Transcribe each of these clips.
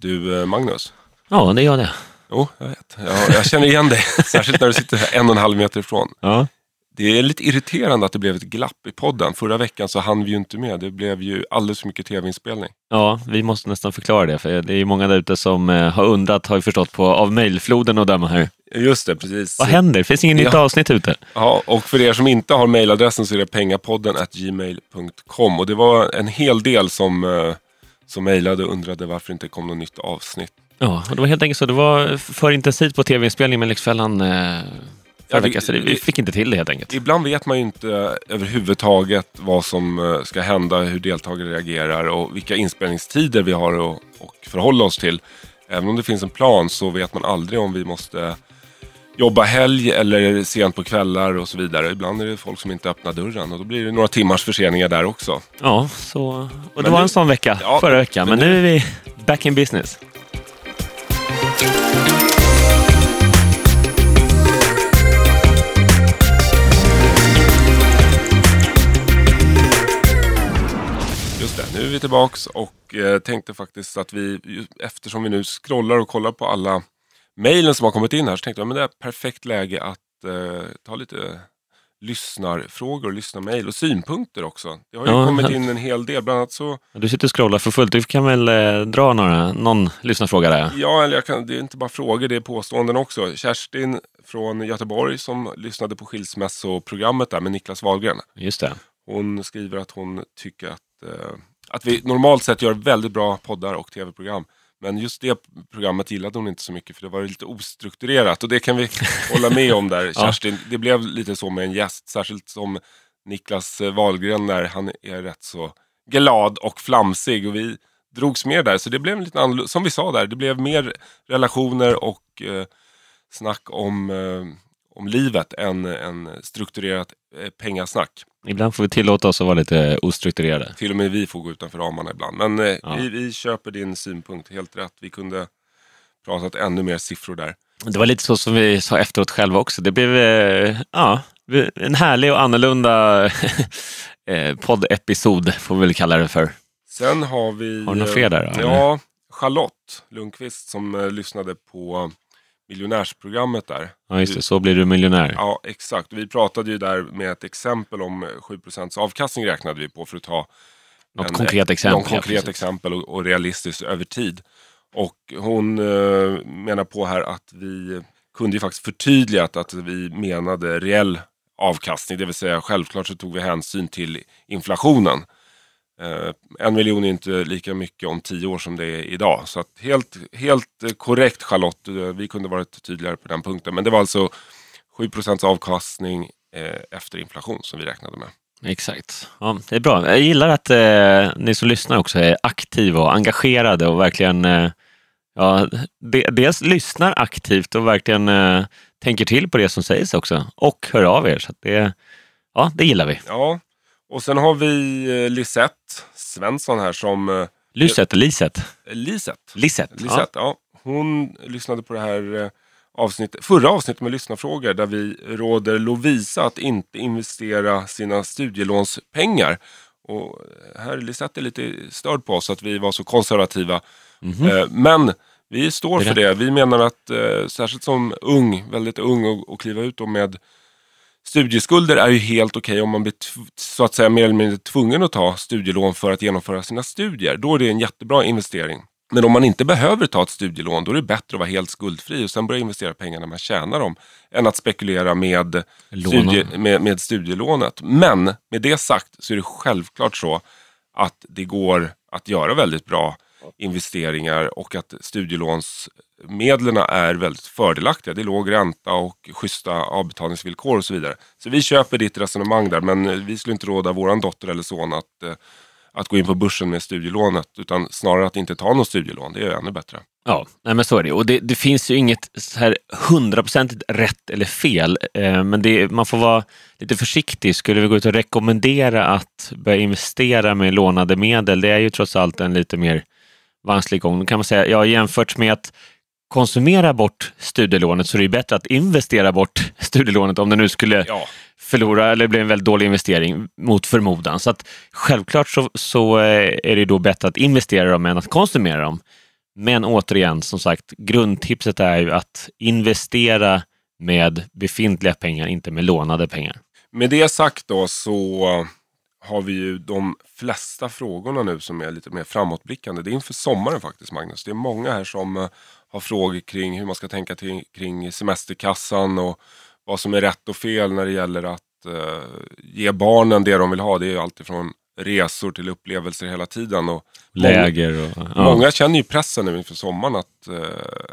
Du, eh, Magnus. Ja, det gör det. Jo, jag vet. Jag, jag känner igen dig, särskilt när du sitter en och en halv meter ifrån. Ja. Det är lite irriterande att det blev ett glapp i podden. Förra veckan så hann vi ju inte med. Det blev ju alldeles för mycket tv-inspelning. ja, vi måste nästan förklara det, för det är många där ute som eh, har undrat, har vi förstått, på, av mejlfloden och döma här. Just det, precis. Vad händer? Finns inget nytt Ja. avsnitt ute? Ja, och för er som inte har mejladressen så är det pengapodden gmail.com. Och det var en hel del som, eh, som mejlade och undrade varför det inte kom något nytt avsnitt. Ja, och det var helt enkelt så. Det var för intensivt på tv-inspelning med Lyxfällan eh, förra veckan, så det, vi fick inte till det helt enkelt. Ibland vet man ju inte överhuvudtaget vad som eh, ska hända, hur deltagare reagerar och vilka inspelningstider vi har att och förhålla oss till. Även om det finns en plan så vet man aldrig om vi måste jobba helg eller sent på kvällar och så vidare. Ibland är det folk som inte öppnar dörren och då blir det några timmars förseningar där också. Ja, så, och det Men var nu- en sån vecka Ja, förra veckan, men men nu är vi back in business. Nu är vi tillbaks och eh, tänkte faktiskt att vi, eftersom vi nu scrollar och kollar på alla mejlen som har kommit in här, så tänkte jag att det är perfekt läge att eh, ta lite lyssnarfrågor, lyssnarmejl och synpunkter också. Det har ju Ja, kommit in en hel del, bland annat så, Du sitter och scrollar för fullt. Du kan väl eh, dra några, någon lyssnarfråga där? ja, eller kan, det är inte bara frågor, det är påståenden också. Kerstin från Göteborg som lyssnade på skilsmässoprogrammet där med Niklas Wahlgren. Just det. Hon skriver att hon tycker att, eh, att vi normalt sett gör väldigt bra poddar och tv-program. Men just det programmet gillade hon inte så mycket för det var lite ostrukturerat. Och det kan vi hålla med om där. Kerstin. Det blev lite så med en gäst, särskilt som Niklas Wahlgren där. Han är rätt så glad och flamsig. Och vi drogs med där. Så det blev lite annorlunda, som vi sa där, det blev mer relationer och eh, snack om, eh, om livet än, än strukturerat eh, pengasnack. Ibland får vi tillåta oss att vara lite ostrukturerade. Till och med vi får gå utanför ramarna ibland. Men eh, Ja. vi, vi köper din synpunkt helt rätt. Vi kunde pratat ännu mer siffror där. Det var lite så som vi sa efteråt själva också. Det blev eh, ja, en härlig och annorlunda eh, poddepisod, får vi väl kalla det för. Sen har vi... Har du några fler där, eller? Ja, Charlotte Lundqvist som lyssnade på miljonärsprogrammet där. Ja, just det. Så blir du miljonär. Ja, exakt. Vi pratade ju där med ett exempel om eh, 7% avkastning räknade vi på för att ta Något en- konkret exempel. Någon konkret ja, exempel och, och realistiskt över tid. Och hon eh, menar på här att vi kunde ju faktiskt förtydligat att vi menade reell avkastning. Det vill säga självklart så tog vi hänsyn till inflationen. Eh, en miljon är inte lika mycket om tio år som det är idag. Så helt, helt eh, korrekt Charlotte, vi kunde varit tydligare på den punkten. Men det var alltså 7% avkastning eh, efter inflation som vi räknade med. Exakt. Ja, det är bra. Jag gillar att eh, ni som lyssnar också är aktiva och engagerade och verkligen eh, ja, de, dels lyssnar aktivt och verkligen eh, tänker till på det som sägs också och hör av er. Så det, ja, det gillar vi. Ja, och sen har vi eh, Lisette Svensson här som... eh, Lyset, Liset. Lisette. Lisset. Ja. Lisette, ja. Hon lyssnade på det här eh, avsnittet, förra avsnittet med lyssnarfrågor där vi råder Lovisa att inte investera sina studielånspengar. Och här är Lisette är lite störd på oss att vi var så konservativa. Mhm. Eh, Men vi står för det. Vi menar att särskilt som ung, väldigt ung och, och kliva ut då med studieskulder är ju helt okej om man blir så att säga mer eller mindre tvungen att ta studielån för att genomföra sina studier. Då är det en jättebra investering. Men om man inte behöver ta ett studielån då är det bättre att vara helt skuldfri och sen börja investera pengar när man tjänar dem. Än att spekulera med, studie, med, med studielånet. Men med det sagt så är det självklart så att det går att göra väldigt bra investeringar och att medlen är väldigt fördelaktiga. Det är låg ränta och schyssta avbetalningsvillkor och så vidare. Så vi köper ditt resonemang där men eh, vi skulle inte råda vår dotter eller son att, eh, att gå in på börsen med studielånet utan snarare att inte ta något studielån. Det är ännu bättre. Ja, nej men så är det. Och det, det finns ju inget så här hundraprocentigt rätt eller fel, eh, men det, man får vara lite försiktig. Skulle vi gå ut och rekommendera att börja investera med lånade medel, det är ju trots allt en lite mer vansklig gång. Då kan man säga, ja jämfört med att konsumera bort studielånet så är det ju bättre att investera bort studielånet om det nu skulle Ja, förlora eller bli en väldigt dålig investering mot förmodan. Så att självklart så, så eh, är det då bättre att investera dem än att konsumera dem. Men återigen, som sagt, grundtipset är ju att investera med befintliga pengar, inte med lånade pengar. Med det sagt då så har vi ju de flesta frågorna nu som är lite mer framåtblickande. Det är inför sommaren faktiskt Magnus. Det är många här som eh, har frågor kring hur man ska tänka till, kring semesterkassan och vad som är rätt och fel när det gäller att uh, ge barnen det de vill ha. Det är ju alltifrån resor till upplevelser hela tiden. Och Läger och... Ja. Många känner ju pressen nu inför sommaren att, uh,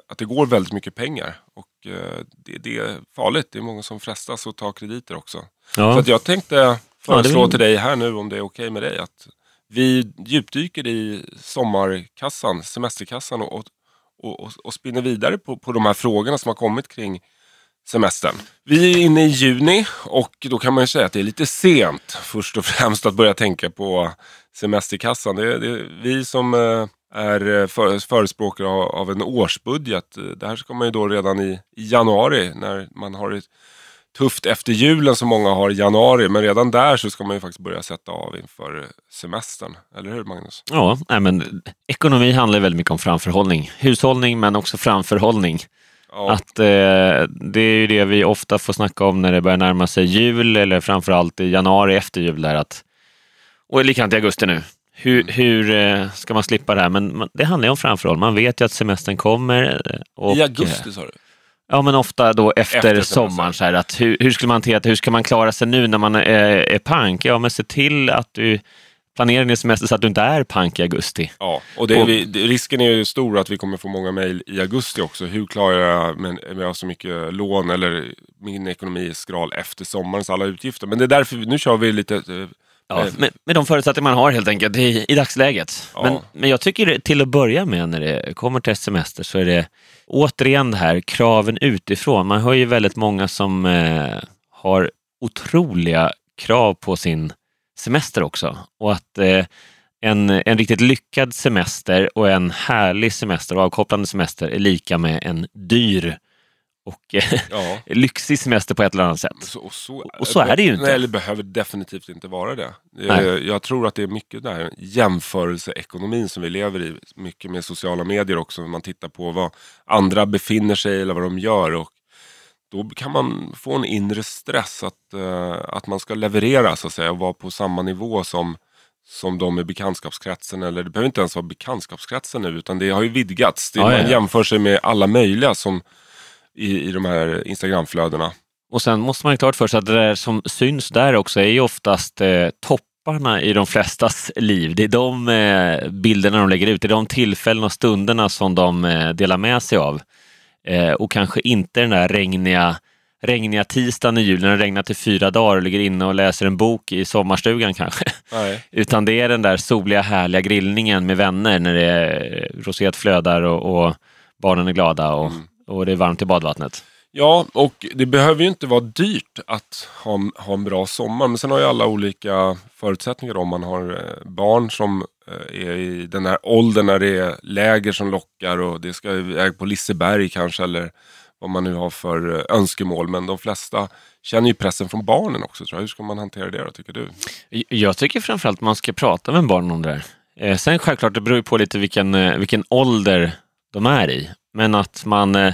att det går väldigt mycket pengar. Och uh, det, det, är farligt. Det är många som frestas att ta krediter också. Ja. Så att jag tänkte föreslå ja, till dig här nu om det är okej okay med dig. Att vi djupdyker i sommarkassan, semesterkassan och, och, och, och spinner vidare på, på de här frågorna som har kommit kring semestern. Vi är inne i juni och då kan man ju säga att det är lite sent först och främst att börja tänka på semesterkassan. Det det vi som eh, är eh, är förespråkare av en årsbudget. Eh, det här ska man ju då redan i januari när man har tufft efter julen som många har i januari. Men redan där så ska man ju faktiskt börja sätta av inför semestern. Eller hur Magnus? Ja, nej, men ekonomi handlar väldigt mycket om framförhållning. Hushållning men också framförhållning. Ja. Att, eh, det är ju det vi ofta får snacka om när det börjar närma sig jul eller framförallt i januari efter jul. Där att, och likadant i augusti nu. Hur, mm. hur eh, ska man slippa det här? Men det handlar ju om framförhållning. Man vet ju att semestern kommer. Och, I augusti sa du? Ja, men ofta då efter, efter sommaren. Så här, att hur, hur skulle man hantera det? Hur ska man klara sig nu när man är, är pank? Ja, men se till att du planerar din semester så att du inte är pank i augusti. Ja, och, och vi, risken är ju stor att vi kommer få många mejl i augusti också. Hur klarar jag med, med så mycket lån eller min ekonomi är skral efter sommarens alla utgifter? Men det är därför, nu kör vi lite eh, Ja, med, med de förutsättningar man har helt enkelt i, i dagsläget. Ja. Men, men jag tycker till att börja med när det kommer till semester så är det återigen det här kraven utifrån. Man hör ju väldigt många som eh, har otroliga krav på sin semester också. Och att eh, en, en riktigt lyckad semester och en härlig semester och avkopplande semester är lika med en dyr och eh, ja. lyxig semester på ett eller annat sätt. Så, och, så, och så är det ju inte. Nej, det behöver definitivt inte vara det. Nej. Jag tror att det är mycket där jämförelseekonomin som vi lever i. Mycket med sociala medier också. Man tittar på vad andra befinner sig eller vad de gör. Och då kan man få en inre stress att, uh, att man ska leverera så att säga och vara på samma nivå som som de i bekantskapskretsen, eller det behöver inte ens vara bekantskapskretsen nu, utan det har ju vidgats. Det, ja, man ja. jämför sig med alla möjliga som i, i de här Instagramflödena. Och sen måste man ju klart för sig att det där som syns där också är ju oftast eh, topparna i de flestas liv. Det är de eh, bilderna de lägger ut, det är de tillfällen och stunderna som de eh, delar med sig av. Eh, och kanske inte den där regniga, regniga tisdagen i julen när det regnar till fyra dagar och ligger inne och läser en bok i sommarstugan kanske. Nej. Utan det är den där soliga härliga grillningen med vänner när det är roséet flödar och, och barnen är glada och mm och det är varmt i badvattnet. Ja, och det behöver ju inte vara dyrt att ha, ha en bra sommar. Men sen har ju alla olika förutsättningar. Om man har eh, barn som eh, är i den här åldern när det är läger som lockar och det ska iväg på Liseberg kanske eller vad man nu har för eh, önskemål. Men de flesta känner ju pressen från barnen också. Tror jag. Hur ska man hantera det då, tycker du? Jag tycker framförallt man ska prata med barnen om det där. Sen självklart, det beror ju på lite vilken, vilken ålder de är i. Men att man, eh,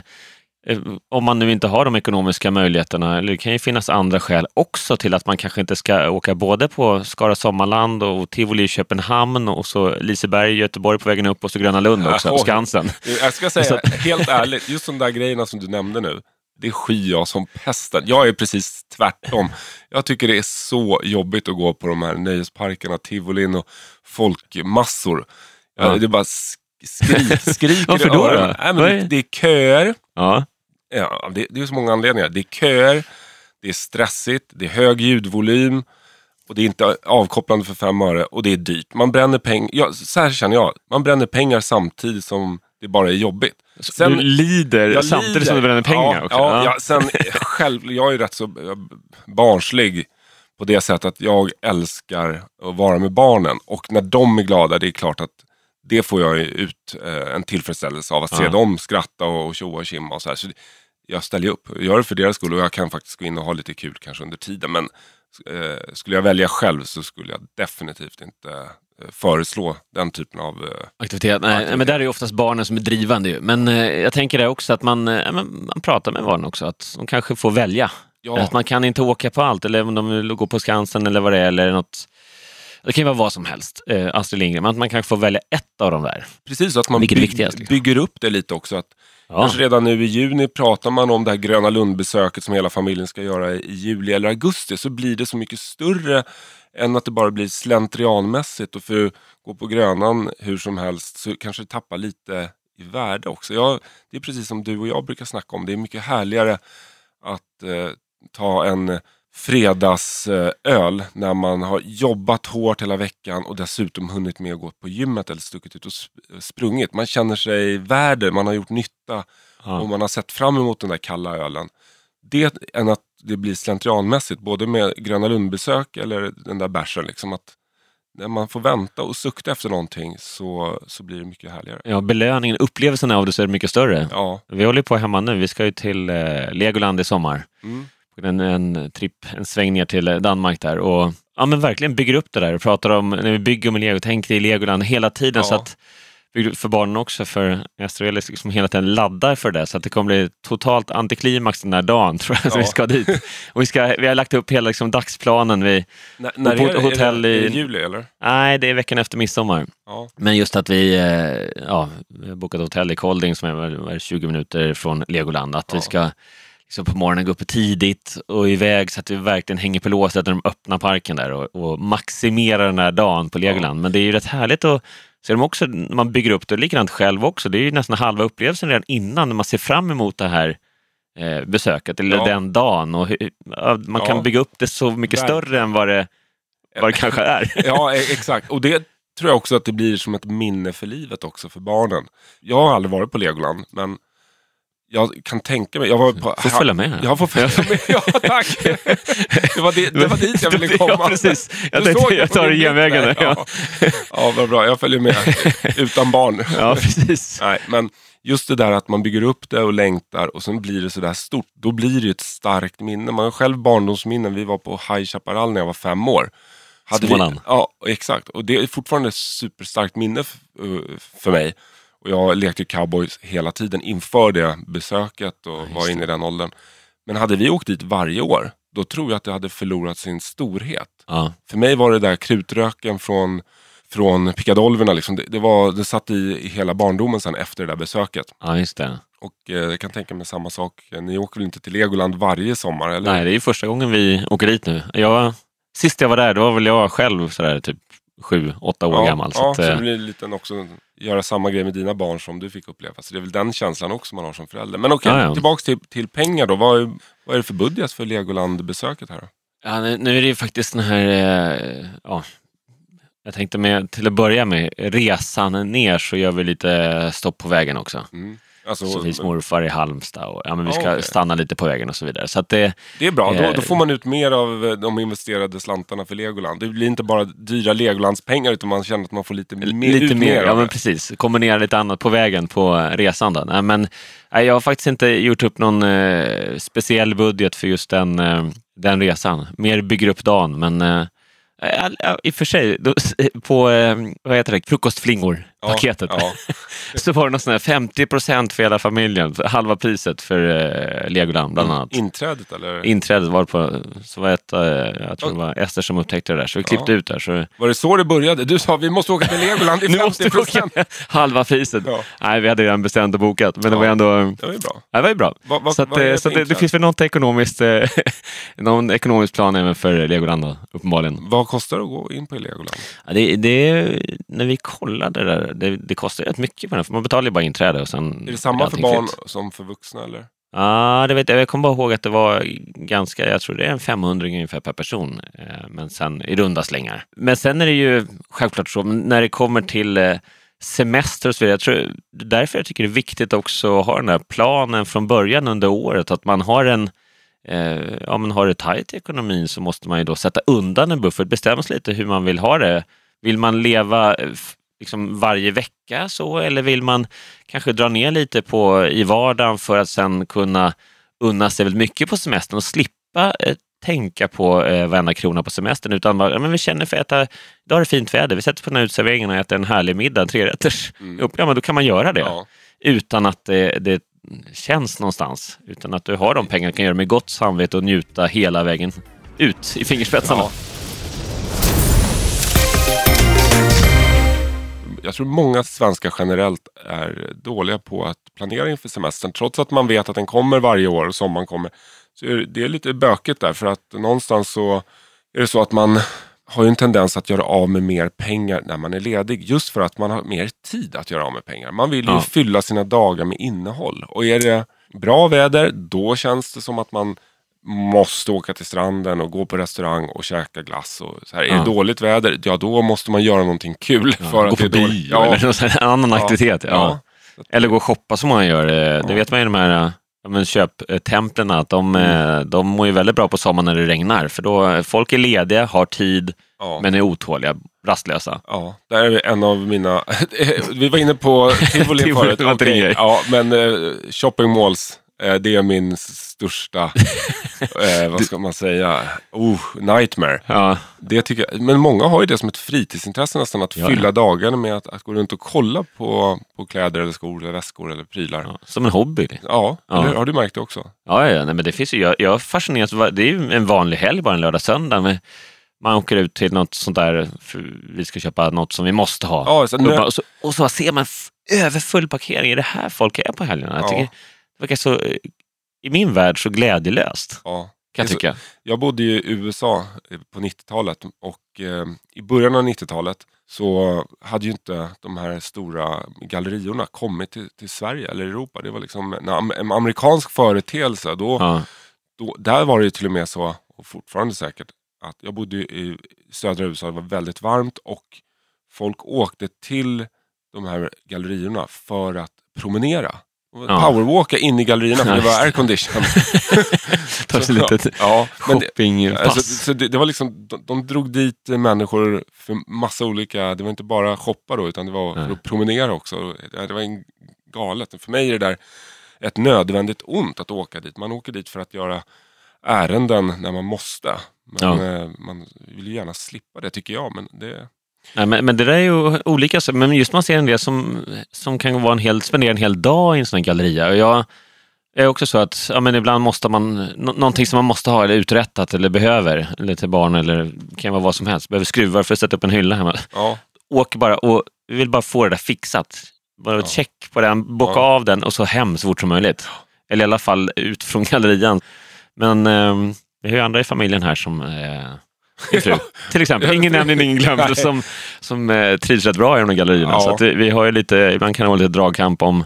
eh, om man nu inte har de ekonomiska möjligheterna, eller det kan ju finnas andra skäl också till att man kanske inte ska åka både på Skara Sommarland och Tivoli i Köpenhamn och så Liseberg i Göteborg på vägen upp och så Gröna Lund också, ja, Skansen. Jag ska säga helt ärligt, just de där grejerna som du nämnde nu, det skyr jag som pesten. Jag är precis tvärtom. Jag tycker det är så jobbigt att gå på de här nöjesparkerna, tivolin och folkmassor. Ja. Det är bara skrik, skriker Varför då? då? Nej, men det, det, är köer. Ja. Ja, det, det är så många anledningar. Det är köer, det är stressigt, det är hög ljudvolym och det är inte avkopplande för fem öre och det är dyrt. Man bränner pengar, ja, så här känner jag, man bränner pengar samtidigt som det bara är jobbigt. Sen, du lider samtidigt lider. som du bränner pengar ja, också? Ja, ja. sen själv, jag är rätt så barnslig på det sättet att jag älskar att vara med barnen och när de är glada, det är klart att det får jag ut eh, en tillfredsställelse av att se dem skratta och tjoa och kimma och så här. Så jag ställer upp, jag gör det för deras skull och jag kan faktiskt gå in och ha lite kul kanske under tiden. Men eh, skulle jag välja själv så skulle jag definitivt inte föreslå den typen av... eh, Aktivitet. Nej, Aktivitet. men där är ju oftast barnen som är drivande. ju. Men eh, jag tänker det också att man, eh, man pratar med barnen också, att de kanske får välja. Ja, Att man kan inte åka på allt, eller om de vill gå på Skansen eller vad det är, eller något. Det kan ju vara vad som helst, eh, Astrid Lindgren, men att man kanske får välja ett av dem där. precis, att man viktigast, liksom. bygger upp det lite också. Att Ja, Kanske redan nu i juni pratar man om det här Gröna Lund-besöket som hela familjen ska göra i juli eller augusti. Så blir det så mycket större än att det bara blir slentrianmässigt. Och för att gå på Grönan hur som helst så kanske det tappar lite i värde också. Jag, det är precis som du och jag brukar snacka om. Det är mycket härligare att eh, ta en fredagsöl när man har jobbat hårt hela veckan och dessutom hunnit med att gå på gymmet eller stuckit ut och sp- sprungit. Man känner sig värd, man har gjort nytta ja. och man har sett fram emot den där kalla ölen. Det än att det blir slentrianmässigt, både med Gröna Lund-besök eller den där bärsen. Liksom att när man får vänta och sukta efter någonting så, så blir det mycket härligare. ja, belöningen, upplevelsen av det så är mycket större. Ja, Vi håller på hemma nu, vi ska ju till eh, Legoland i sommar. mm. En, en tripp, en sväng ner till eh, Danmark där och ja, men verkligen bygger upp det där och pratar om när vi bygger med lego, tänk dig Legoland hela tiden Ja. så att för barnen också för Esther liksom hela tiden laddar för det så att det kommer bli totalt antiklimax den här dagen tror jag, Ja. vi ska dit. Och vi, ska, vi har lagt upp hela liksom, dagsplanen. Vi, När, när på är hotell är det, i- juli eller? nej, det är veckan efter midsommar. Ja. Men just att vi, eh, ja, vi har bokat hotell i Kolding som är, är det, 20 minuter från Legoland. Att vi Ja. ska liksom på morgonen gå upp tidigt och iväg så att vi verkligen hänger på låset när de öppnar parken där och, och maximerar den här dagen på Legoland. Men det är ju rätt härligt att se dem också man bygger upp det likadant själv också. Det är ju nästan halva upplevelsen redan innan när man ser fram emot det här eh, besöket eller Ja. den dagen. Och, hur- ja, man Ja. kan bygga upp det så mycket Verkligen. större än vad det, vad det kanske är. Ja, e- exakt. Och det tror jag också att det blir som ett minne för livet också för barnen. Jag har aldrig varit på Legoland, men jag kan tänka mig... Jag var på, Får följa med. Jag får följa med. Ja, tack. Det var, dit, det var dit jag ville komma. Ja, precis. Jag Du tänkte det jag tar genvägen. Ja. Ja. vad bra. Jag följer med utan barn. ja, precis. Nej, men just det där att man bygger upp det och längtar och sen blir det sådär stort. Då blir det ett starkt minne. Man har själv barndomsminnen. Vi var på High Chaparral när jag var fem år. Hade vi, Småland. ja, exakt. Och det är fortfarande ett superstarkt minne uh, för mig. Och jag lekte cowboys hela tiden inför det besöket och just var inne i den åldern. Men hade vi åkt dit varje år, då tror jag att det hade förlorat sin storhet. Ja, För mig var det där krutröken från, från pickadolverna, liksom, det, det, var, det satt i, i hela barndomen sen efter det där besöket. ja, just det. Och eh, jag kan tänka mig samma sak. Ni åker väl inte till Legoland varje sommar? Eller? Nej, det är ju första gången vi åker dit nu. Jag, sist jag var där, då var väl jag själv sådär typ sju, åtta år ja, gammal. Så ja, att, så eh, det blir lite också göra samma grej med dina barn som du fick uppleva. Så det är väl den känslan också man har som förälder. Men okej, Ja, ja. tillbaks till, till pengar då. Vad är, vad är det för budget för Legoland-besöket här? Då? ja, nu nu är det ju faktiskt den här... Eh, ja, jag tänkte med, till att börja med, resan ner så gör vi lite stopp på vägen också. Mm. Alltså, Så finns morfar i Halmstad och ja, men vi ska okej. stanna lite på vägen och så vidare. Så det, Det är bra, då, Eh, då får man ut mer av eh, de investerade slantarna för Legoland. Det blir inte bara dyra Legolandspengar utan man känner att man får lite, mer, lite mer, ja men precis. Kombinera lite annat på vägen på resan. Då. Nej, men, nej, jag har faktiskt inte gjort upp någon eh, speciell budget för just den, eh, den resan. Mer bygger upp dagen, men eh, i och för sig, då, på eh, vad heter det, frukostflingor, paketet, Ja, så var det någon sån här 50 procent för hela familjen, halva priset för eh, Legoland bland annat. Inträdet eller? Inträdet var på, så var ett, eh, jag tror det var Ester som upptäckte det där, så vi klippte Ja. ut där. Så, Var det så det började? Du sa vi måste åka till Legoland i nu måste 50 vi åka procent. halva priset. Ja, Nej, vi hade redan bestämt och bokat, men det Ja. var ändå... det var ju bra. Ja, det var ju bra. Vad- vad- så att, eh, det så det, det finns väl något ekonomiskt, eh, någon ekonomisk plan även för Legoland då, uppenbarligen. Vad kostar det att gå in på Legoland? Ja, det, det, när vi kollade där, det, det kostar rätt mycket för den, för man betalar ju bara inträde och sen... Är det samma för barn fritt. som för vuxna eller? Ja, det vet jag. Jag kommer bara ihåg att det var ganska, jag tror det är en 500 ungefär per person, eh, men sen i runda slängar. Men sen är det ju självklart så, när det kommer till eh, semester och så vidare, jag tror, därför jag tycker det är viktigt också att ha den här planen från början under året, att man har en Eh, ja, men har det tajt i ekonomin så måste man ju då sätta undan en buffert, bestämma sig lite hur man vill ha det. Vill man leva liksom varje vecka så eller vill man kanske dra ner lite på i vardagen för att sen kunna unna sig väldigt mycket på semestern och slippa ett tänka på eh, varenda krona på semestern utan bara, ja, men vi känner för att äta, idag är det fint väder, vi sätter på den här uteserveringen och äter en härlig middag, en trerätters. Mm. Ja, men då kan man göra det Ja. utan att det, det känns någonstans. Utan att du har de pengarna, kan göra med gott samvete och njuta hela vägen ut i fingerspetsarna. Ja. Jag tror många svenskar generellt är dåliga på att planera inför semestern. Trots att man vet att den kommer varje år och sommaren kommer. Så är det- det är lite bökigt där för att någonstans så är det så att man har ju en tendens att göra av med mer pengar när man är ledig. Just för att man har mer tid att göra av med pengar. Man vill ju Ja. fylla sina dagar med innehåll. Och är det bra väder, då känns det som att man måste åka till stranden och gå på restaurang och käka glass. Och så här. Är Ja. det dåligt väder, ja då måste man göra någonting kul. Ja, för gå att det på är bio. Ja, eller någon här annan aktivitet. Eller gå och shoppa som man gör. Eh, Det vet man ju de här eh, men köptemplen att de, Mm. eh, de mår ju väldigt bra på sommaren när det regnar. För då eh, folk är lediga, har tid, men är otåliga, rastlösa. Ja, där är en av mina... vi var inne på tivoli förut. det grej. Ja, men eh, shopping malls, eh, det är min största, eh, vad ska man säga, oh, nightmare. Ja, Det tycker jag, men många har ju det som ett fritidsintresse nästan, att Ja, fylla ja. dagarna med att, att gå runt och kolla på, på kläder eller skor eller väskor eller prylar. Som en hobby. ja. Eller, har du märkt det också? Ja, ja nej, men det finns ju, jag, jag fascineras, det är ju en vanlig helg bara en lördag, söndag. Men man åker ut till något sånt där, vi ska köpa något som vi måste ha. Ja, så och, nu, och, så, och så ser man överfull parkering. Är det här folk är på helgerna? Jag Ja. tycker, verkar så, eh, i min värld så glädjelöst, ja. kan jag så- tycka. Jag bodde i USA eh, på 90-talet och eh, i början av 90-talet så hade ju inte de här stora galleriorna kommit till, till Sverige eller Europa. Det var liksom en, en amerikansk företeelse. Då, Ja. då, där var det ju till och med så, och fortfarande säkert, att jag bodde ju i södra USA, det var väldigt varmt och folk åkte till de här galleriorna för att promenera. Ja. Powerwalka in i gallerierna för det var aircondition. Tar sig lite ja, det- shoppingpass. Alltså, så det, det var liksom, de, de drog dit människor för massa olika, det var inte bara shoppa då, utan det var för att promenera också. Det, det var en galet. För mig är det där ett nödvändigt ont att åka dit. Man åker dit för att göra ärenden när man måste. Men Ja. eh, man vill ju gärna slippa det tycker jag. Men det, Nej, men, men det där är ju olika, men just man ser en del som, som kan vara en hel, spendera en hel dag i en sån här galleria. Och jag är också så att ja, men ibland måste man, nå, någonting som man måste ha eller uträttat eller behöver, eller till barn eller kan vara vad som helst, behöver skruvar för att sätta upp en hylla hemma. ja, Åker bara och vill bara få det där fixat. Bara Ja. check på den, bocka Ja. av den och så hem så fort som möjligt. Eller i alla fall ut från gallerian. Men eh, vi har ju andra i familjen här som eh, min fru, till exempel. Ingen nämnd, ingen glömd. Som, som eh, trivs rätt bra i de här gallerierna. Ja. Så att vi, vi har ju lite, ibland kan det vara lite dragkamp om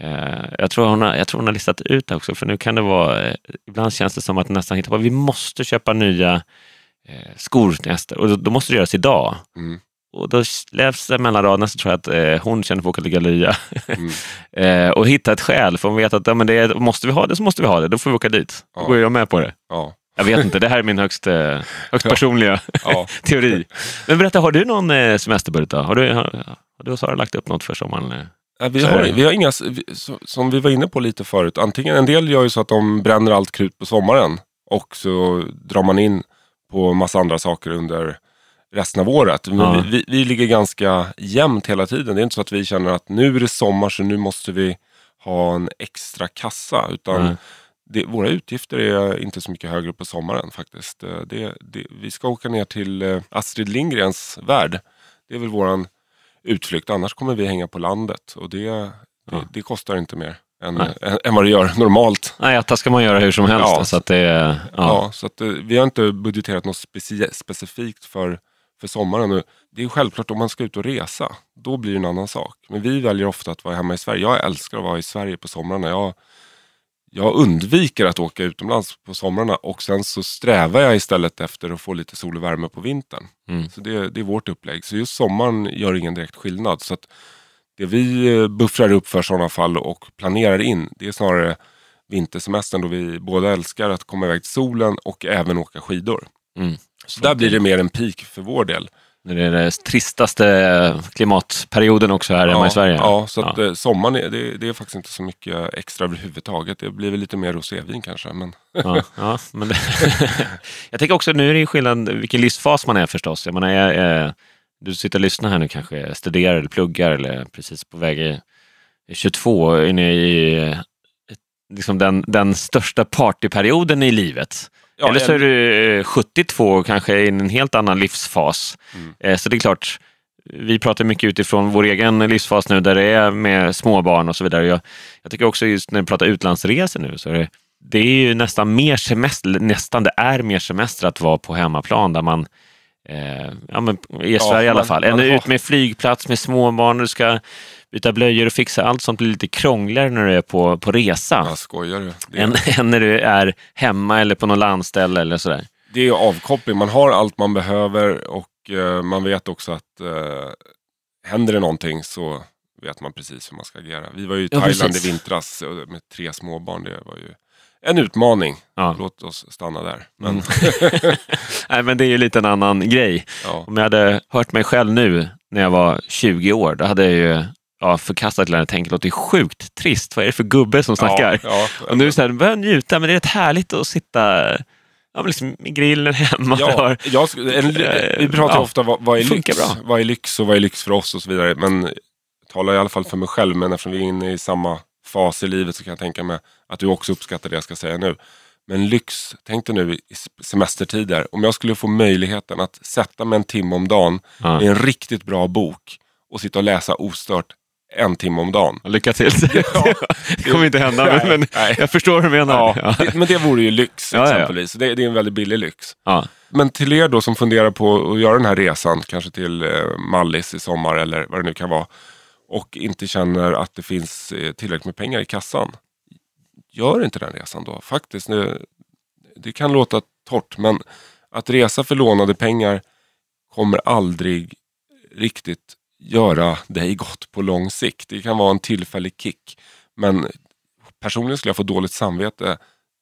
eh, jag, tror hon har, jag tror hon har listat ut det också, för nu kan det vara... Eh, ibland känns det som att nästan hitta på vi måste köpa nya eh, skor till nästa och då, då måste det göras idag. mm, Och då läs det mellan raderna så tror jag att hon känner för att åka till galleria mm, och hitta ett skäl, för hon vet att ja, men det, måste vi ha det så måste vi ha det, då får vi åka dit. Då Ja. går jag med på det. ja, Jag vet inte, det här är min högst, eh, högst personliga ja. teori. Men berätta, har du någon eh, semesterbudget då? Har du, har, har du och Sara lagt upp något för sommaren? eh? Ja, vi, har, vi har inga, som vi var inne på lite förut, antingen en del gör ju så att de bränner allt krut på sommaren och så drar man in på massa andra saker under resten av året. Men Ja. vi, vi, vi ligger ganska jämnt hela tiden. Det är inte så att vi känner att nu är det sommar så nu måste vi ha en extra kassa. Utan Nej. Det, våra utgifter är inte så mycket högre på sommaren faktiskt. Eh, Det, det, vi ska åka ner till eh, Astrid Lindgrens värld. Det är väl våran utflykt. Annars kommer vi hänga på landet och det, Ja. det kostar inte mer än, än, än vad det gör normalt. Nej, äta ska man göra hur som helst. Ja. Så att det, ja. Ja. så att, eh, vi har inte budgeterat något speci- specifikt för, för sommaren. Och Det är självklart om man ska ut och resa, då blir det en annan sak. Men vi väljer ofta att vara hemma i Sverige. Jag älskar att vara i Sverige på somrarna. Jag, jag undviker att åka utomlands på somrarna och sen så strävar jag istället efter att få lite sol och värme på vintern. Mm. Så det, det är vårt upplägg. Så just sommaren gör ingen direkt skillnad. Så att det vi eh, buffrar upp för sådana fall och planerar in, det är snarare vintersemestern då vi båda älskar att komma iväg till solen och även åka skidor. Mm. Så där blir det mer en peak för vår del. När det är den tristaste klimatperioden också här hemma i Sverige. Ja, så att, ja. sommaren är, det, det, är faktiskt inte så mycket extra överhuvudtaget. Det blir väl lite mer rosévin kanske. Men... Ja, ja, men jag tänker också, nu är det ju skillnad vilken livsfas man är förstås. Jag menar, jag, jag, du sitter och lyssnar här nu kanske, studerar eller pluggar eller precis på väg i 22, inne i liksom den, den största partyperioden i livet. Ja, Eller så är du 72 och kanske i en helt annan livsfas. Mm. Eh, så det är klart, vi pratar mycket utifrån vår egen livsfas nu där det är med småbarn och så vidare. Jag, jag tycker också just när vi pratar utlandsresor nu så är det, det är ju nästan mer semester, nästan det är mer semester att vara på hemmaplan där man eh, ja, men i Sverige ja, i alla fall. Än ut med flygplats med småbarn, du ska byta blöjor och fixa allt sånt blir lite krångligare när du är på, på resa. Jag skojar du? Det än, än när du är hemma eller på någon landställe eller sådär. Det är avkoppling, man har allt man behöver och uh, man vet också att uh, händer det någonting så vet man precis hur man ska agera. Vi var ju i ja, Thailand precis. i vintras med tre småbarn. Det var ju en utmaning. Ja. Låt oss stanna där. Men... Mm. Nej, men det är ju lite en annan grej. Ja. Om jag hade hört mig själv nu när jag var 20 år, då hade jag ju ja, förkastat lärare tänker låter sjukt trist. Vad är det för gubbe som snackar? Ja, ja, och nu så här, börjar njuta, men det är rätt härligt att sitta ja, liksom, i grillen hemma. Ja, jag, en, vi pratar ja, ofta vad, vad är lyx? Bra. Vad är lyx och vad är lyx för oss och så vidare. Men jag talar i alla fall för mig själv, men eftersom vi är inne i samma fas i livet så kan jag tänka mig att du också uppskattar det jag ska säga nu. Men lyx, tänk dig nu i semestertider, om jag skulle få möjligheten att sätta mig en timme om dagen ja. i en riktigt bra bok och sitta och läsa ostört en timme om dagen. Lycka till. Ja, det kommer inte hända, nej, men nej. jag förstår vad du menar. Ja, ja. Det, men det vore ju lyx exempelvis. Det, det, är en väldigt billig lyx. Men till er då som funderar på att göra den här resan, kanske till eh, Mallis i sommar eller vad det nu kan vara. Och inte känner att det finns eh, tillräckligt med pengar i kassan. Gör inte den resan då. Faktiskt, nu, det kan låta torrt men att resa för lånade pengar kommer aldrig riktigt göra dig gott på lång sikt. Det kan vara en tillfällig kick. Men personligen skulle jag få dåligt samvete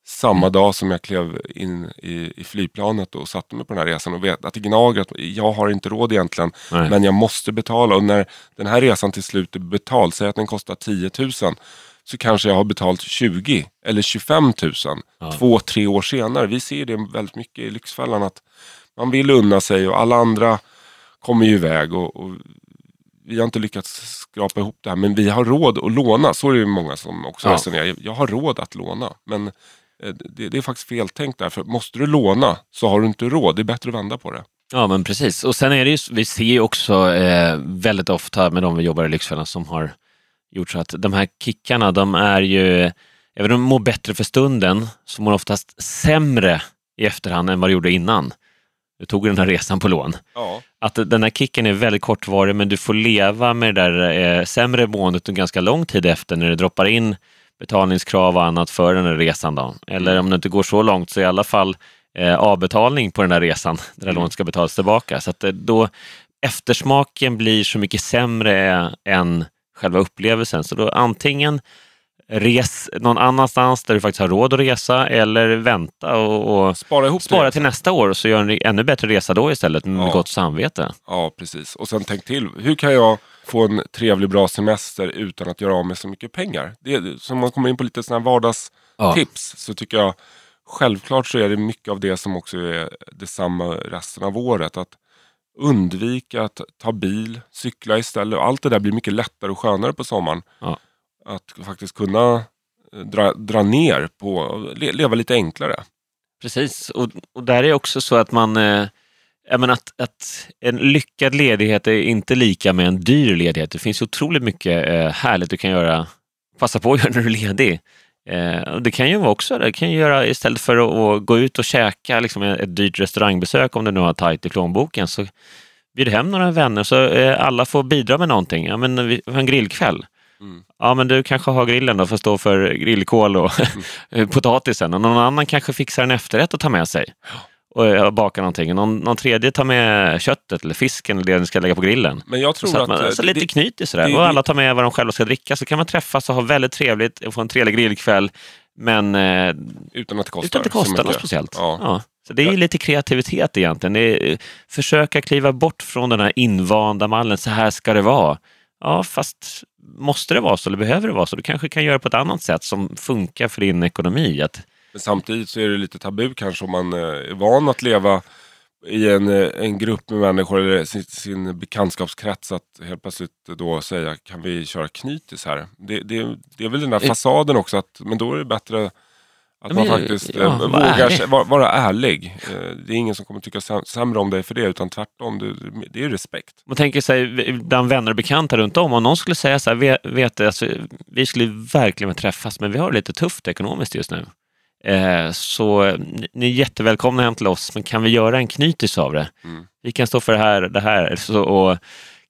samma mm. dag som jag klev in i, i flygplanet och satte mig på den här resan och vet att det gnager att jag har inte råd egentligen Nej. men jag måste betala. Och när den här resan till slut är betald, säg att den kostar 10 000 så kanske jag har betalt 20 eller 25 000 ja. två, tre år senare. Vi ser det väldigt mycket i Lyxfällan att man vill unna sig och alla andra kommer ju iväg och, och vi har inte lyckats skrapa ihop det här men vi har råd att låna. Så är det många som också ja. resonerar. Jag har råd att låna. Men eh, det, det, är faktiskt feltänkt där. För måste du låna så har du inte råd. Det är bättre att vända på det. Ja men precis. Och sen är det ju, vi ser ju också eh, väldigt ofta med de vi jobbar i Lyxfällan som har gjort så att de här kickarna de är ju, även om de mår bättre för stunden, så mår de oftast sämre i efterhand än vad de gjorde innan du tog den här resan på lån. Ja. Att den här kicken är väldigt kortvarig men du får leva med det där eh, sämre måendet en ganska lång tid efter när det droppar in betalningskrav och annat för den här resan. Då. Eller om det inte går så långt så i alla fall eh, avbetalning på den här resan där mm. lånet ska betalas tillbaka. Så att eh, då eftersmaken blir så mycket sämre än själva upplevelsen. Så då antingen res någon annanstans där du faktiskt har råd att resa eller vänta och, och spara, ihop spara till nästa år och så gör en ännu bättre resa då istället med ja. gott samvete. Ja, precis. Och sen tänk till, hur kan jag få en trevlig bra semester utan att göra av med så mycket pengar? Det, så om man kommer in på lite sådana vardagstips ja. så tycker jag självklart så är det mycket av det som också är detsamma resten av året. Att undvika att ta bil, cykla istället. Allt det där blir mycket lättare och skönare på sommaren. Ja att faktiskt kunna eh, dra, dra ner på, leva lite enklare. Precis, och, och där är också så att man eh, menar att, att en lyckad ledighet är inte lika med en dyr ledighet. Det finns otroligt mycket eh, härligt du kan göra, passa på att göra när du är ledig. Eh, det kan ju vara också det kan ju göra istället för att, att gå ut och käka liksom ett dyrt restaurangbesök om du nu har tajt i plånboken så bjuder hem några vänner så eh, alla får bidra med någonting. Ja, men vi har en grillkväll. Mm. Ja, men du kanske har grillen då för att stå för grillkol och mm. potatisen och någon annan kanske fixar en efterrätt att ta med sig och baka någonting. Någon, någon tredje tar med köttet eller fisken eller det ni ska lägga på grillen. Men jag tror så att, man, att så lite det, knyt sådär. Det, och alla tar med vad de själva ska dricka så kan man träffas och ha väldigt trevligt och få en trevlig grillkväll. Men eh, utan att det kostar, utan att det kostar något speciellt. Ja. Ja. Så det är ju lite kreativitet egentligen. Det är, försöka kliva bort från den här invanda mallen, så här ska det vara. Ja, fast måste det vara så eller behöver det vara så? Du kanske kan göra på ett annat sätt som funkar för din ekonomi. Att... Men samtidigt så är det lite tabu kanske om man eh, är van att leva i en, eh, en grupp med människor eller sin, sin bekantskapskrets att helt plötsligt då säga kan vi köra knytis här? Det, det, det är väl den där fasaden också att men då är det bättre att man faktiskt ja, eh, vågar ärlig. vara, vara ärlig. Eh, Det är ingen som kommer tycka säm- sämre om dig för det utan tvärtom. Det, det är respekt. Man tänker sig bland vänner och bekanta runt om, om någon skulle säga så här, vet, alltså, vi skulle verkligen vilja träffas, men vi har det lite tufft ekonomiskt just nu. Eh, så eh, ni- är jättevälkomna hem till oss, men kan vi göra en knytis av det? Mm. Vi kan stå för det här, det här så, och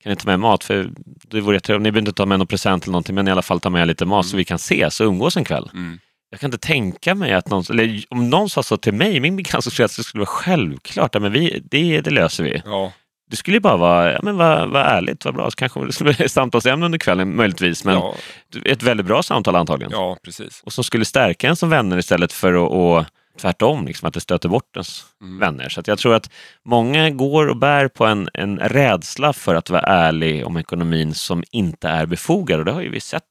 kan ni ta med mat? För det vore jättetrevligt. Ni behöver inte ta med någon present eller någonting, men i alla fall ta med lite mat så vi kan ses och umgås en kväll. Mm. Jag kan inte tänka mig att någon, eller om någon sa så till mig, min bekantskapskrets, så skulle det vara självklart, ja, men vi, det, det löser vi. Ja, Det skulle ju bara vara, ja, men vad, vad ärligt, vad bra, så kanske det skulle bli samtalsämne under kvällen möjligtvis, men ja, ett väldigt bra samtal antagligen. ja, precis. Och som skulle stärka en som vänner istället för att, och, tvärtom, liksom, att det stöter bort ens Mm. vänner. Så jag tror att många går och bär på en, en rädsla för att vara ärlig om ekonomin som inte är befogad och det har ju vi sett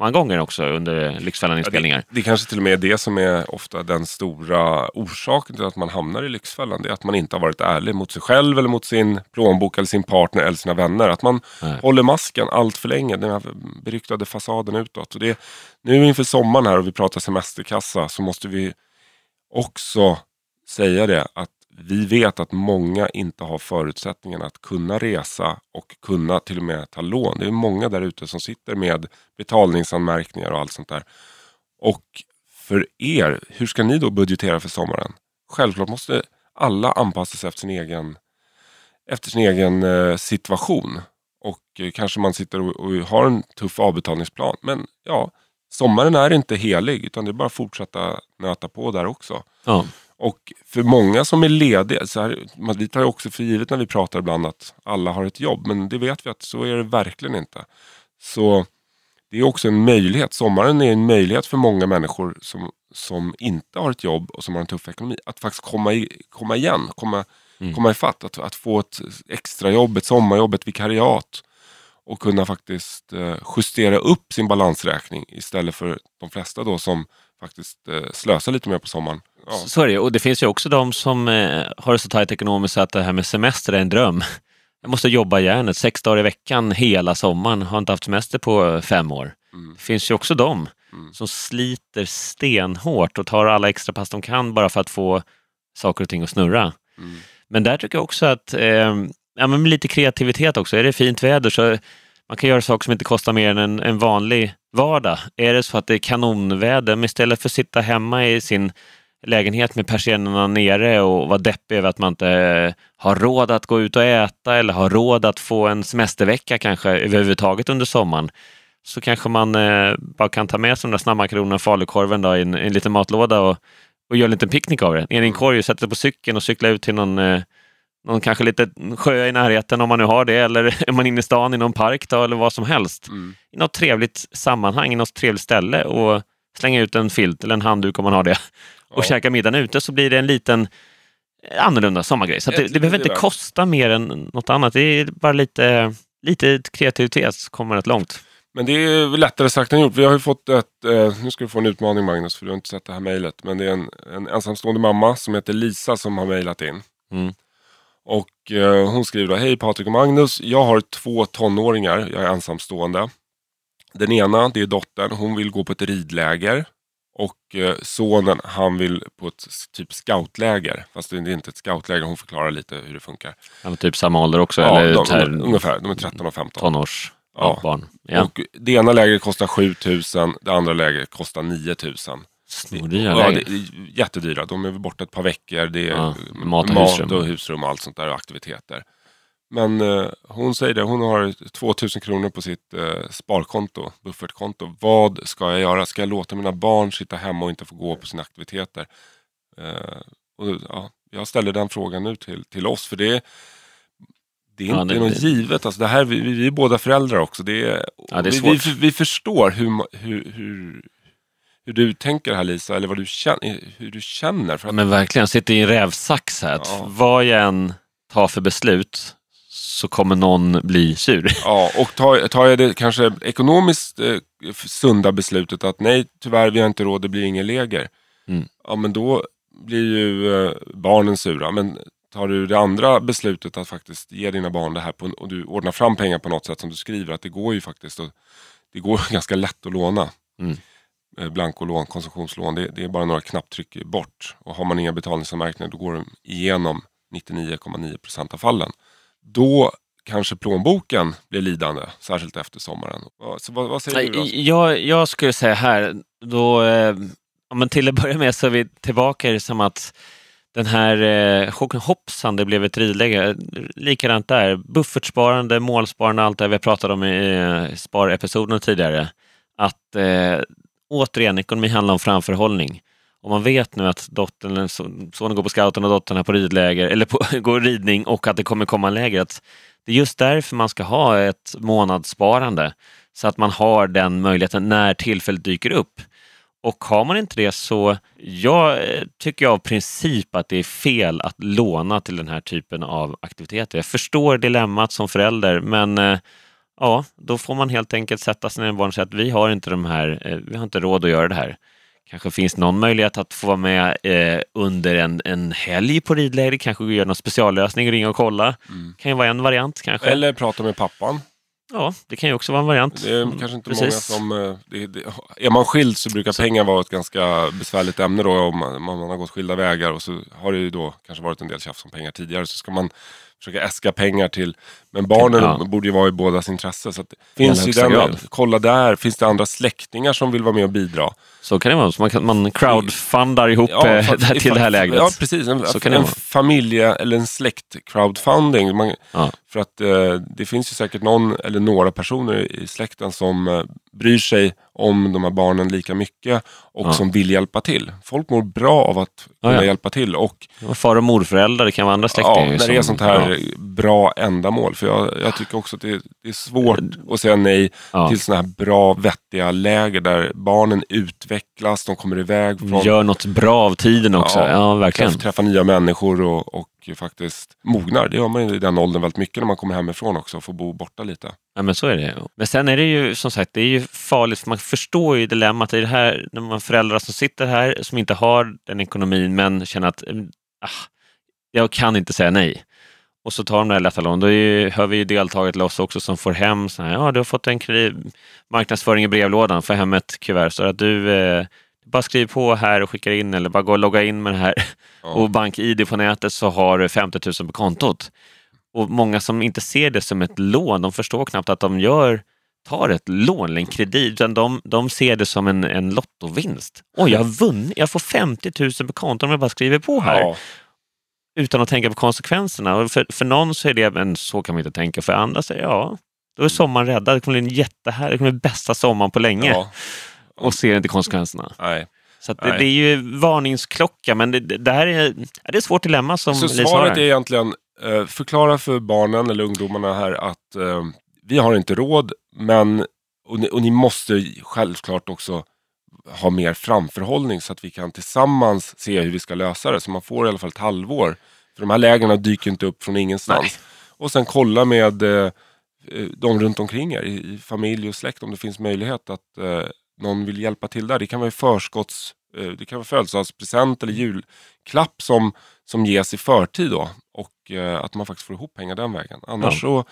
många gånger också under Lyxfällan-inspelningar. det, det kanske till och med är det som är ofta den stora orsaken till att man hamnar i Lyxfällan. Det är att man inte har varit ärlig mot sig själv eller mot sin plånbok eller sin partner eller sina vänner. Att man Nej. håller masken allt för länge. Den här beryktade fasaden utåt. Och det, nu inför sommaren här och vi pratar semesterkassa så måste vi också säga det att vi vet att många inte har förutsättningarna att kunna resa och kunna till och med ta lån. Det är många där ute som sitter med betalningsanmärkningar och allt sånt där. Och för er, hur ska ni då budgetera för sommaren? Självklart måste alla anpassa sig efter sin egen, efter sin egen eh, situation. Och eh, kanske man sitter och, och har en tuff avbetalningsplan. Men ja, sommaren är inte helig utan det är bara att fortsätta nöta på där också. Ja. Och för många som är lediga, så här, man- vi tar ju också för givet när vi pratar ibland att alla har ett jobb. Men det vet vi att så är det verkligen inte. Så det är också en möjlighet. Sommaren är en möjlighet för många människor som, som inte har ett jobb och som har en tuff ekonomi. Att faktiskt komma, i, komma igen, komma, Mm. komma ifatt. Att, att få ett extrajobb, ett sommarjobb, ett vikariat. Och kunna faktiskt eh, justera upp sin balansräkning istället för de flesta då som faktiskt eh, slösar lite mer på sommaren. Ja. Så är det och det finns ju också de som eh, har det så tajt ekonomiskt att det här med semester är en dröm. Jag måste jobba järnet sex dagar i veckan hela sommaren, har inte haft semester på fem år. Mm. Det finns ju också de Mm. som sliter stenhårt och tar alla extra pass de kan bara för att få saker och ting att snurra. Mm. Men där tycker jag också att eh, ja, men lite kreativitet också. Är det fint väder så man kan göra saker som inte kostar mer än en, en vanlig vardag. Är det så att det är kanonväder, men istället för att sitta hemma i sin lägenhet med persiennerna nere och vara deppig över att man inte eh, har råd att gå ut och äta eller har råd att få en semestervecka kanske överhuvudtaget under sommaren så kanske man eh, bara kan ta med sig de där snabbmakaronerna och falukorven då, i en, i en liten matlåda och, och göra en liten picknick av det. Ner i en korg och sätta sig på cykeln och cykla ut till någon, eh, någon kanske liten sjö i närheten om man nu har det eller är man inne i stan i någon park då, eller vad som helst. Mm. I något trevligt sammanhang, i något trevligt ställe och slänga ut en filt eller en handduk om man har det och Ja. käka middagen ute så blir det en liten annorlunda sommargrej. Så det, det behöver inte kosta mer än något annat. Det är bara lite, lite kreativitet så kommer rätt långt. Men det är lättare sagt än gjort. Vi har ju fått ett, eh, nu ska du få en utmaning Magnus, för du har inte sett det här mejlet. Men det är en, en ensamstående mamma som heter Lisa som har mejlat in. Mm. Och eh, hon skriver då, hej Patrik och Magnus, jag har två tonåringar, jag är ensamstående. Den ena, det är dottern, hon vill gå på ett ridläger. Och eh, sonen, han vill på ett typ scoutläger. Fast det är inte ett scoutläger, hon förklarar lite hur det funkar. Han är typ samma ålder också, Ja, eller de, här, ungefär, de är 13 och 15. tonårs Ja. barn. Ja. Och det ena lägret kostar 7000, det andra lägret kostar 9000. Snordyra Ja, det är jättedyra. De är borta ett par veckor. Det är Ja, mat och husrum. och husrum och allt sånt där och aktiviteter. Men eh, hon säger det, hon har 2000 kronor på sitt eh, sparkonto, buffertkonto. Vad ska jag göra? Ska jag låta mina barn sitta hemma och inte få gå på sina aktiviteter? Eh, och, ja, jag ställer den frågan nu till, till oss, för det är, det är Ja, inte det- något det- givet. Alltså det här, vi, vi är båda föräldrar också. Det är, Ja, det är vi, vi, vi förstår hur, hur, hur, hur du tänker här Lisa, eller vad du känner, hur du känner. För att... Men verkligen, jag sitter i en rävsax här. Ja. Vad jag än tar för beslut så kommer någon bli sur. Ja, och tar, tar jag det kanske ekonomiskt eh, sunda beslutet att nej, tyvärr, vi har inte råd, det blir ingen läger. Mm. Ja, men då blir ju eh, barnen sura. Men tar du det andra beslutet att faktiskt ge dina barn det här på, och du ordnar fram pengar på något sätt som du skriver, att det går ju faktiskt och, det går ganska lätt att låna. Mm. Eh, blankolån, konsumtionslån, det, det, är bara några knapptryck bort. Och har man inga betalningsanmärkningar då går de igenom 99,9% av fallen. Då kanske plånboken blir lidande, särskilt efter sommaren. Så vad, vad säger du? Jag, jag skulle säga här, då, eh, men till att börja med så är vi tillbaka i det som att den här eh, hoppsan, det blev ett ridläge. Likadant där, buffertsparande, målsparande, allt det vi har pratat om i eh, sparepisoden tidigare. Att eh, återigen, ekonomi handlar om framförhållning. Om man vet nu att dottern, sonen går på scouten och dottern är på ridläger, eller på, går ridning och att det kommer komma läger. Att det är just därför man ska ha ett månadssparande. Så att man har den möjligheten när tillfället dyker upp. Och har man inte det så jag eh, tycker jag av princip att det är fel att låna till den här typen av aktiviteter. Jag förstår dilemmat som förälder men eh, ja, då får man helt enkelt sätta sig ner barn och säga att vi har inte de här, eh, vi har inte råd att göra det här. Kanske finns någon möjlighet att få vara med eh, under en, en helg på ridläger, kanske göra någon speciallösning, ringa och kolla. Mm. Kan ju vara en variant kanske. Eller prata med pappan. Ja, det kan ju också vara en variant. Det är kanske inte Precis. många som... Eh, det, det, är man skild så brukar så. pengar vara ett ganska besvärligt ämne då om man, man, har gått skilda vägar och så har det ju då kanske varit en del tjafs om pengar tidigare. Så ska man försöka äska pengar till. Men barnen ja. borde ju vara i bådas intresse. Så finns ju den, kolla där, finns det andra släktingar som vill vara med och bidra? Så kan det vara, så man, kan, man crowdfundar ihop ja, eh, till det här läget. Ja precis, en, en, en familje eller en släkt-crowdfunding. Man, ja. För att eh, det finns ju säkert någon eller några personer i släkten som eh, bryr sig om de här barnen lika mycket och ja. som vill hjälpa till. Folk mår bra av att kunna ja, ja. hjälpa till. Och, och far och morföräldrar, det kan vara andra släktingar. Ja, när det är sånt här bra ändamål. För jag, jag tycker också att det, det är svårt att säga nej till såna här bra, vettiga läger där barnen utvecklas, de kommer iväg. Från, Gör något bra av tiden också. Ja, verkligen. Träffa nya människor och, och faktiskt mognar. Det gör man i den åldern väldigt mycket när man kommer hemifrån också och får bo borta lite. Ja men så är det. Men sen är det ju som sagt, det är ju farligt för man förstår ju dilemmat i det här när man har föräldrar som sitter här som inte har den ekonomin men känner att mm, ah, jag kan inte säga nej. Och så tar de det här lätta lån. Då är, hör vi ju deltagare till oss också som får hem så här, ja du har fått en marknadsföring i brevlådan, får hem ett kuvert så att du eh, bara skriv på här och skickar in eller bara gå och logga in med det här ja. och bank-id på nätet så har du 50 000 på kontot. Och många som inte ser det som ett lån, de förstår knappt att de gör tar ett lån eller en kredit, utan de, de ser det som en, en lottovinst. Oj, jag har vunnit, jag får 50 000 på kontot om jag bara skriver på här. Ja. Utan att tänka på konsekvenserna. Och för, för någon så är det, men så kan man inte tänka. För andra säger ja, då är sommaren räddad. Det kommer bli en jättehärlig, det kommer bli bästa sommaren på länge. Ja och ser inte konsekvenserna. Nej. Så det, det, är ju varningsklocka, men det, det här är, det är ett svårt dilemma som Så svaret är egentligen, eh, förklara för barnen eller ungdomarna här att eh, vi har inte råd, men och ni, och ni måste självklart också ha mer framförhållning så att vi kan tillsammans se hur vi ska lösa det. Så man får i alla fall ett halvår. För de här lägena dyker inte upp från ingenstans. Nej. Och sen kolla med eh, de runt omkring er, i, i, familj och släkt, om det finns möjlighet att eh, någon vill hjälpa till där. Det kan vara förskotts, eh, det kan vara födelsedagspresent eller julklapp som, som ges i förtid då. Och eh, att man faktiskt får ihop pengar den vägen. Annars ja. så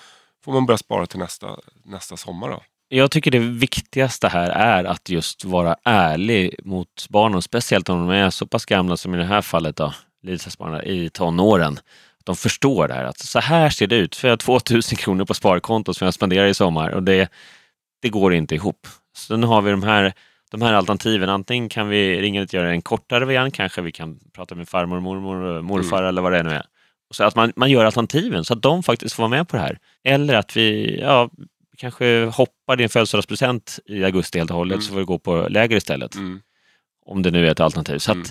får man börja spara till nästa, nästa sommar. Då. Jag tycker det viktigaste här är att just vara ärlig mot barnen, speciellt om de är så pass gamla som i det här fallet då, Lisasbarnen i tonåren. De förstår det här, att så här ser det ut. För jag har 2000 kronor på sparkontot som jag spenderar i sommar och det, det går inte ihop. Så nu har vi de här, de här alternativen. Antingen kan vi ringa och göra en kortare variant, kanske vi kan prata med farmor, mormor, morfar mm. eller vad det nu är. Så att man, man gör alternativen så att de faktiskt får vara med på det här. Eller att vi ja, kanske hoppar din födelsedagspresent i augusti helt och hållet mm. så får du gå på läger istället. Mm. Om det nu är ett alternativ. Så att, mm.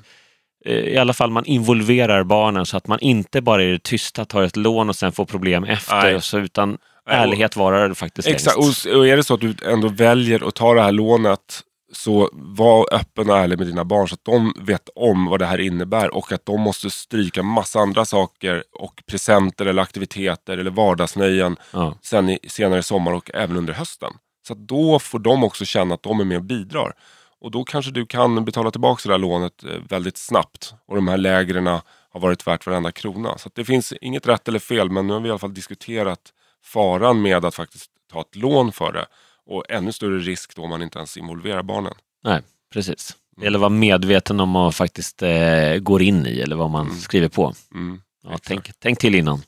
eh, i alla fall man involverar barnen så att man inte bara i det tysta tar ett lån och sen får problem efter. Så, utan ärlighet varar faktiskt Exakt, och, och är det så att du ändå väljer att ta det här lånet Så var öppen och ärlig med dina barn så att de vet om vad det här innebär och att de måste stryka massa andra saker och presenter eller aktiviteter eller vardagsnöjen Ja. sen i, senare i sommar och även under hösten. Så att då får de också känna att de är med och bidrar. Och då kanske du kan betala tillbaka det där lånet eh, väldigt snabbt. Och de här lägren har varit värt varenda krona. Så det finns inget rätt eller fel men nu har vi i alla fall diskuterat faran med att faktiskt ta ett lån för det. Och ännu större risk då om man inte ens involverar barnen. Nej, precis. Gäller att vara medveten om vad man faktiskt eh, går in i eller vad man Mm. skriver på. Mm. Ja, tänk, tänk till innan.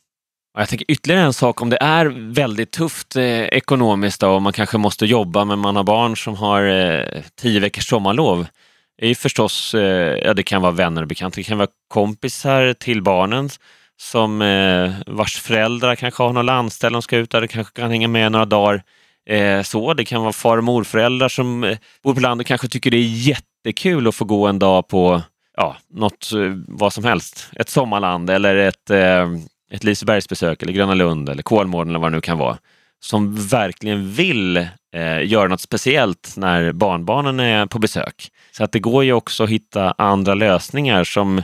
Och jag tänker ytterligare en sak, om det är väldigt tufft eh, ekonomiskt då, och man kanske måste jobba men man har barn som har eh, tio veckors sommarlov. är ju förstås, eh, ja det kan vara vänner och bekanta, det kan vara kompisar till barnen som eh, vars föräldrar kanske har något landställe de ska ut där, det kanske kan hänga med några dagar. Eh, så Det kan vara far och morföräldrar som eh, bor på landet och kanske tycker det är jättekul att få gå en dag på ja, något, eh, vad som helst. Ett sommarland eller ett, eh, ett Lisebergsbesök eller Gröna Lund eller Kolmården eller vad det nu kan vara. Som verkligen vill eh, göra något speciellt när barnbarnen är på besök. Så att det går ju också att hitta andra lösningar som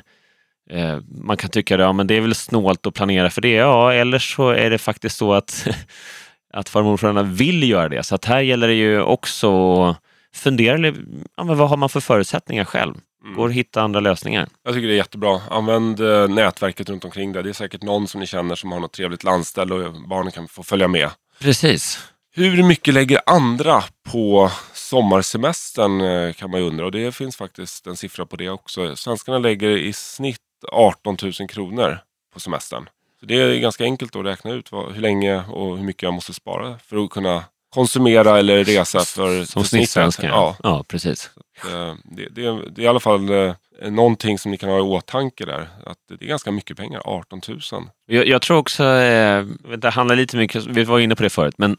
eh, man kan tycka ja, men det är väl snålt att planera för det. Ja, eller så är det faktiskt så att, att farmor och föräldrarna vill göra det. Så att här gäller det ju också att fundera, ja, men vad har man för förutsättningar själv? Mm. Går att hitta andra lösningar. Jag tycker det är jättebra. Använd eh, nätverket runt omkring det. Det är säkert någon som ni känner som har något trevligt landställe och barnen kan få följa med. Precis. Hur mycket lägger andra på sommarsemestern eh, kan man ju undra. Och det finns faktiskt en siffra på det också. Svenskarna lägger i snitt 18 000 kronor på semestern. Så det är ganska enkelt att räkna ut vad, hur länge och hur mycket jag måste spara för att kunna konsumera eller resa för, Som snittsvenskar. Ja, ja, precis. Eh, det, det, det är i alla fall eh, någonting som ni kan ha i åtanke där. Att det är ganska mycket pengar, 18 000. Jag, jag tror också, eh, det handlar lite mycket, vi var inne på det förut, men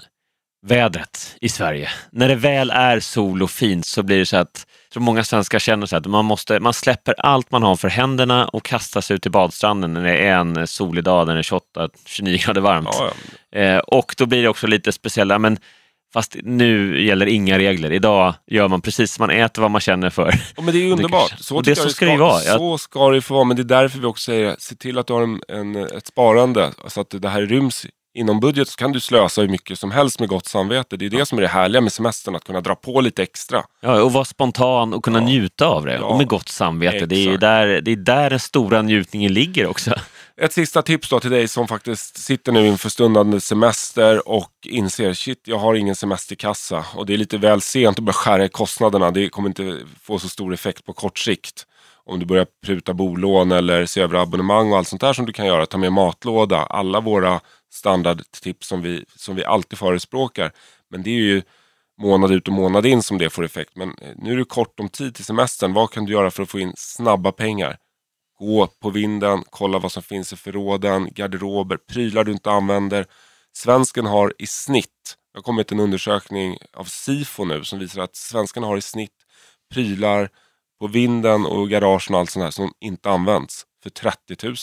vädret i Sverige. När det väl är sol och fint så blir det så att tror många svenskar känner så att man, måste, man släpper allt man har för händerna och kastar sig ut till badstranden när det är en solig dag, när det är 28-29 grader varmt. Ja, ja. Eh, och då blir det också lite speciella, men fast nu gäller inga regler. Idag gör man precis, man äter vad man känner för. Ja, men det är ju underbart. Så, det så ska det vara. Så ska det få vara. Men det är därför vi också säger, se till att du har en, en, ett sparande. Så att det här ryms inom budget. Så kan du slösa hur mycket som helst med gott samvete. Det är det som är det härliga med semestern. Att kunna dra på lite extra. Ja, och vara spontan och kunna Ja. njuta av det. Ja. Och med gott samvete. Det är, där, det är där den stora njutningen ligger också. Ett sista tips då till dig som faktiskt sitter nu inför stundande semester och inser shit, jag har ingen semesterkassa och det är lite väl sent att börja skära i kostnaderna. Det kommer inte få så stor effekt på kort sikt. Om du börjar pruta bolån eller se över abonnemang och allt sånt där som du kan göra. Ta med matlåda. Alla våra standardtips som vi, som vi alltid förespråkar. Men det är ju månad ut och månad in som det får effekt. Men eh, nu är det kort om tid till semestern. Vad kan du göra för att få in snabba pengar? Gå på vinden, kolla vad som finns i förråden, garderober, prylar du inte använder. Svensken har i snitt, det har kommit en undersökning av Sifo nu som visar att svenskarna har i snitt prylar på vinden och garagen och allt sånt här som inte används för 30 000.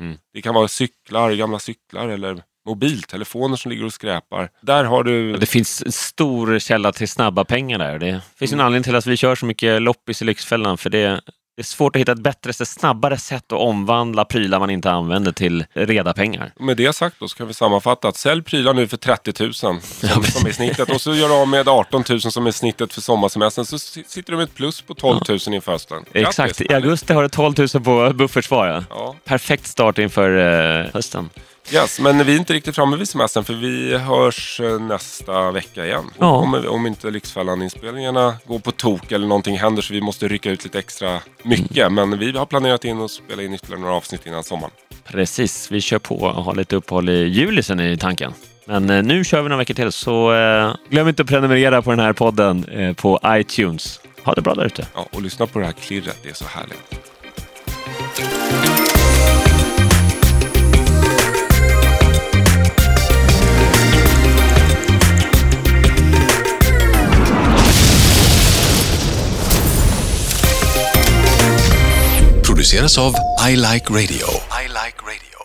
Mm. Det kan vara cyklar, gamla cyklar eller mobiltelefoner som ligger och skräpar. Där har du... Det finns en stor källa till snabba pengar där. Det finns en Mm. anledning till att vi kör så mycket loppis i Lyxfällan. För det, det är svårt att hitta ett bättre, snabbare sätt att omvandla prylar man inte använder till reda pengar. Med det sagt då så kan vi sammanfatta att sälj prylar nu för 30 000 som, Ja, som är snittet och så gör du av med 18 000 som är snittet för sommarsemestern så si- sitter du med ett plus på 12 000 inför hösten. Exakt, i augusti har du 12 000 på buffertspar. Ja. Ja, Perfekt start inför eh, hösten. Yes. Men vi är inte riktigt framme vid semestern för vi hörs eh, nästa vecka igen. Ja. Om, om inte Lyxfällan-inspelningarna går på tok eller någonting händer så vi måste rycka ut lite extra mycket. Men vi har planerat in att spela in ytterligare några avsnitt innan sommaren. Precis, vi kör på och har lite uppehåll i juli sen i tanken. Men eh, nu kör vi några veckor till, så eh, glöm inte att prenumerera på den här podden på iTunes. Ha det bra där ute. Ja, och lyssna på det här klirret, det är så härligt. Produceras av I Like Radio. I like radio.